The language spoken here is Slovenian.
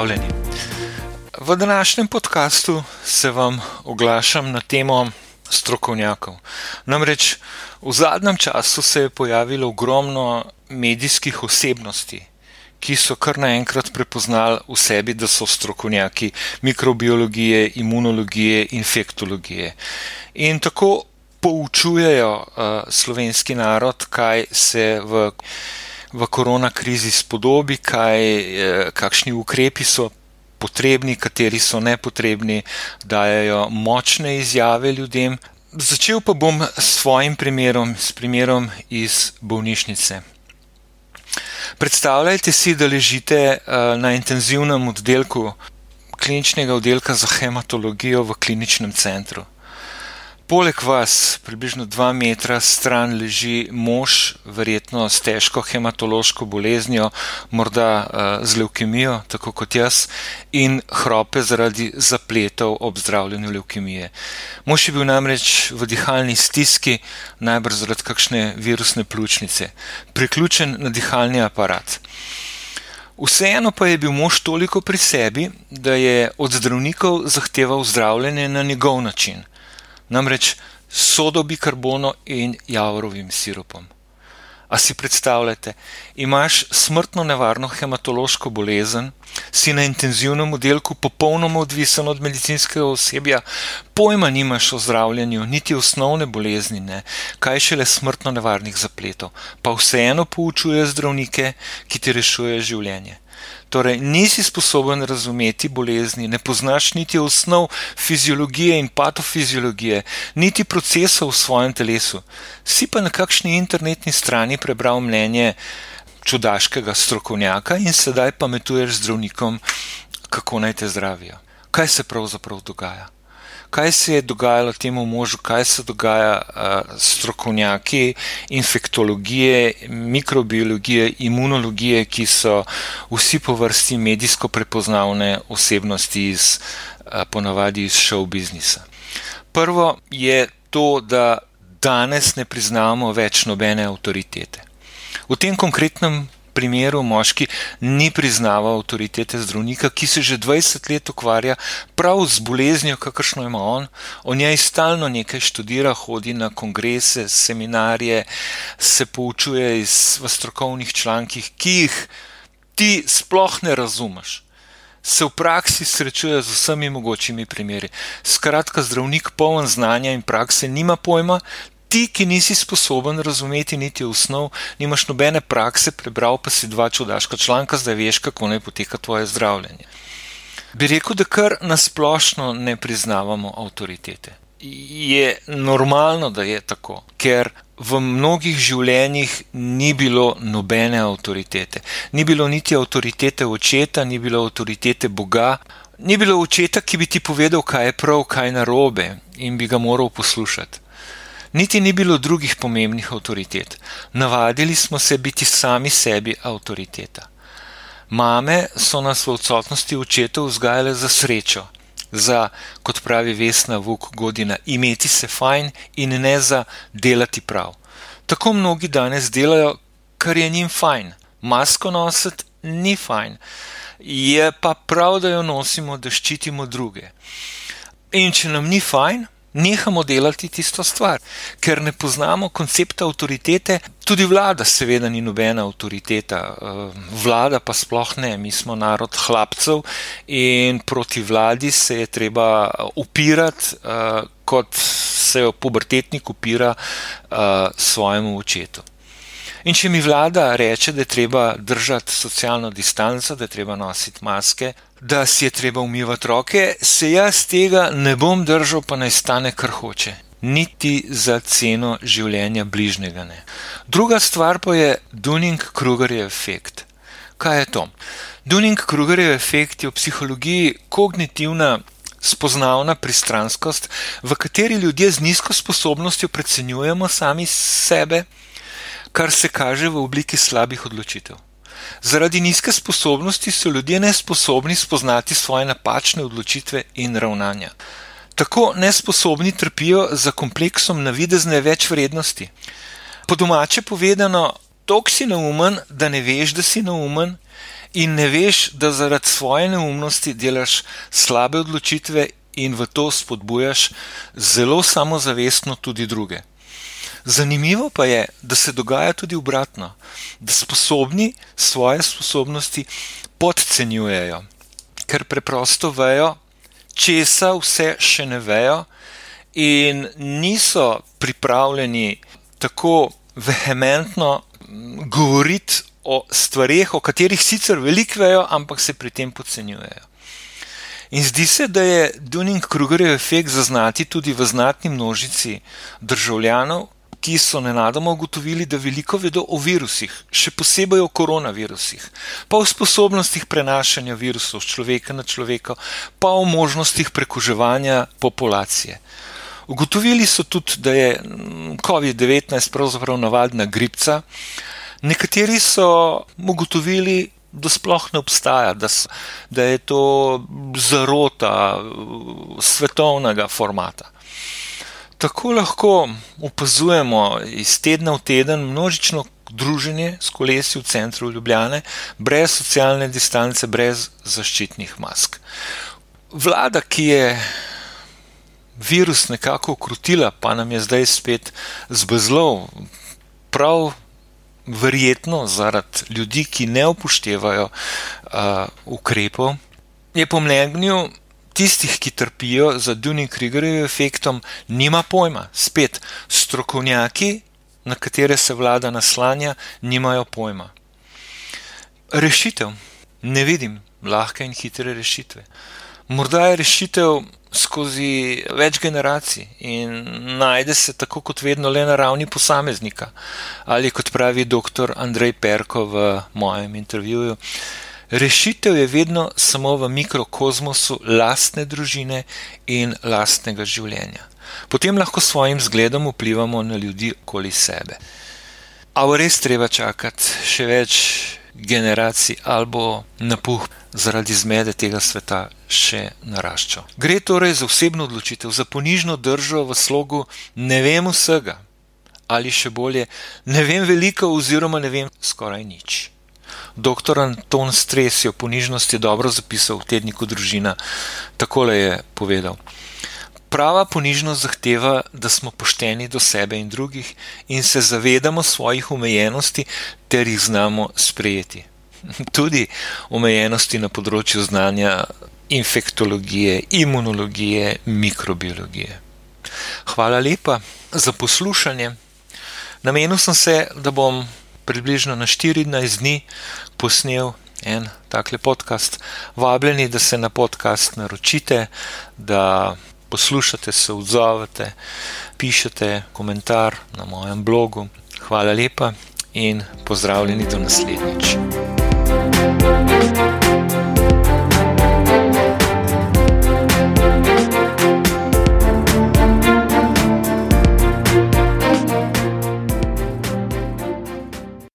Pozdravljeni. V današnjem podkastu se vam oglašam na temo strokovnjakov. Namreč v zadnjem času se je pojavilo ogromno medijskih osebnosti, ki so kar naenkrat prepoznali v sebi, da so strokovnjaki mikrobiologije, imunologije, infektologije. In tako poučujejo uh, slovenski narod, kaj se v v korona krizi spodobi, kaj, eh, kakšni ukrepi so potrebni, kateri so nepotrebni, dajo močne izjave ljudem. Začel pa bom s svojim primerom, s primerom iz bolnišnice. Predstavljajte si, da ležite eh, na intenzivnem oddelku kliničnega oddelka za hematologijo v kliničnem centru. Poleg vas, približno dva metra stran, leži mož, verjetno s težko hematološko boleznijo, morda uh, z leukemijo, tako kot jaz, in hrope zaradi zapletov ob zdravljenju leukemije. Mož je bil namreč v dihalni stiski, najbrž zaradi kakšne virusne pljučnice, priključen na dihalni aparat. Vseeno pa je bil mož toliko pri sebi, da je od zdravnikov zahteval zdravljenje na njegov način namreč sodo bikarbono in javrovim sirupom. A si predstavljate, imaš smrtno nevarno hematološko bolezen, si na intenzivnem oddelku popolnoma odvisen od medicinskega osebja, pojma nimaš o zdravljenju, niti osnovne bolezni, ne, kaj šele smrtno nevarnih zapletov, pa vseeno poučuje zdravnike, ki ti rešujejo življenje. Torej, nisi sposoben razumeti bolezni, ne poznaš niti osnov fiziologije in patofiziologije, niti procesov v svojem telesu. Si pa na kakšni internetni strani prebral mnenje čudaškega strokovnjaka in sedaj pametuješ zdravnikom, kako naj te zdravijo. Kaj se pravzaprav dogaja? Kaj se je dogajalo temu možu, kaj se dogaja uh, strokovnjaki infektologije, mikrobiologije, imunologije, ki so vsi po vrsti medijsko prepoznavne osebnosti iz uh, ponavadi iz show biznisa. Prvo je to, da danes ne priznamo več nobene avtoritete. V tem konkretnem primeru moški ni priznaval avtoritete zdravnika, ki se že 20 let ukvarja prav z boleznijo, kakršno ima on. O njej stalno nekaj študira, hodi na kongrese, seminarje, se poučuje iz, v strokovnih člankih, ki jih ti sploh ne razumeš. Se v praksi srečuje z vsemi mogočimi primeri. Skratka, zdravnik poln znanja in prakse nima pojma, ti, ki nisi sposoben razumeti niti osnov, nimaš nobene prakse, prebral pa si dva čudaška članka, zdaj veš, kako naj poteka tvoje zdravljenje. Bi rekel, da kar nasplošno ne priznavamo avtoritete. Je normalno, da je tako, ker v mnogih življenjih ni bilo nobene avtoritete. Ni bilo niti avtoritete očeta, ni bilo avtoritete Boga, ni bilo očeta, ki bi ti povedal, kaj je prav, kaj je narobe in bi ga moral poslušati. Niti ni bilo drugih pomembnih avtoritet. Navadili smo se biti sami sebi avtoriteta. Mame so nas v odsotnosti očetov vzgajale za srečo, za, kot pravi Vesna Vuk Godina, imeti se fajn in ne za delati prav. Tako mnogi danes delajo, kar je njim fajn. Masko nositi ni fajn. Je pa prav, da jo nosimo, da ščitimo druge. In če nam ni fajn, nehamo delati tisto stvar, ker ne poznamo koncepta avtoritete. Tudi vlada, seveda, ni nobena avtoriteta, eh, vlada pa sploh ne. Mi smo narod hlapcev in proti vladi se je treba upirati, eh, kot se jo pubertetnik upira eh, svojemu očetu. In če mi vlada reče, da je treba držati socialno distanco, da je treba nositi maske, da si je treba umivati roke, se jaz tega ne bom držal, pa naj stane kar hoče. Niti za ceno življenja bližnjega ne. Druga stvar pa je Dunning-Krugerjev efekt. Kaj je to? Dunning-Krugerjev efekt je v psihologiji kognitivna spoznavna pristranskost, v kateri ljudje z nizko sposobnostjo precenjujemo sami sebe, kar se kaže v obliki slabih odločitev. Zaradi nizke sposobnosti so ljudje nesposobni spoznati svoje napačne odločitve in ravnanja. Tako nesposobni trpijo za kompleksom navidezne večvrednosti. Po domače povedano, tok si naumen, da ne veš, da si naumen, in ne veš, da zaradi svoje neumnosti delaš slabe odločitve in v to spodbujaš zelo samozavestno tudi druge. Zanimivo pa je, da se dogaja tudi obratno, da sposobni svoje sposobnosti podcenjujejo, ker preprosto vejo, česa vse še ne vejo, in niso pripravljeni tako vehementno govoriti o stvarih, o katerih sicer veliko vejo, ampak se pri tem podcenjujejo. In zdi se, da je Dunning-Krugerjev efekt zaznati tudi v znatni množici državljanov, ki so nenadoma ugotovili, da veliko vedo o virusih, še posebej o koronavirusih, pa o sposobnostih prenašanja virusov z človeka na človeka, pa o možnostih prekuževanja populacije. Ugotovili so tudi, da je COVID-19 pravzaprav navadna gripca. Nekateri so ugotovili, da sploh ne obstaja, da, so, da je to zarota svetovnega formata. Tako lahko opazujemo iz tedna v teden množično druženje s kolesi v centru Ljubljane, brez socialne distance, brez zaščitnih mask. Vlada, ki je virus nekako ukrotila, pa nam je zdaj spet zbezlov. Prav verjetno zaradi ljudi, ki ne upoštevajo uh, ukrepov, je po mnenju tistih, ki trpijo za Dunning-Kriegerjevim efektom, nima pojma. Spet strokovnjaki, na katere se vlada naslanja, nimajo pojma. Rešitev. Ne vidim lahke in hitre rešitve. Morda je rešitev skozi več generacij in najde se tako kot vedno le na ravni posameznika. Ali kot pravi dr. Andrej Perko v mojem intervjuju, rešitev je vedno samo v mikrokozmosu lastne družine in lastnega življenja. Potem lahko s svojim zgledom vplivamo na ljudi okoli sebe. A v res treba čakati še več generacij ali napuh zaradi zmede tega sveta še naraščal. Gre torej za osebno odločitev, za ponižno držo v slogu ne vem vsega ali še bolje, ne vem veliko oziroma ne vem skoraj nič. Doktor Anton Stres je o ponižnosti dobro zapisal v tedniku Družina. Takole je povedal. Prava ponižnost zahteva, da smo pošteni do sebe in drugih in se zavedamo svojih omejenosti ter jih znamo sprejeti. Tudi omejenosti na področju znanja infektologije, imunologije, mikrobiologije. Hvala lepa za poslušanje. Namenil sem se, da bom približno na 14 dni posnel en takle podcast. Vabljeni, da se na podcast naročite, da poslušate, se odzovete, pišete komentar na mojem blogu. Hvala lepa in pozdravljeni do naslednjič.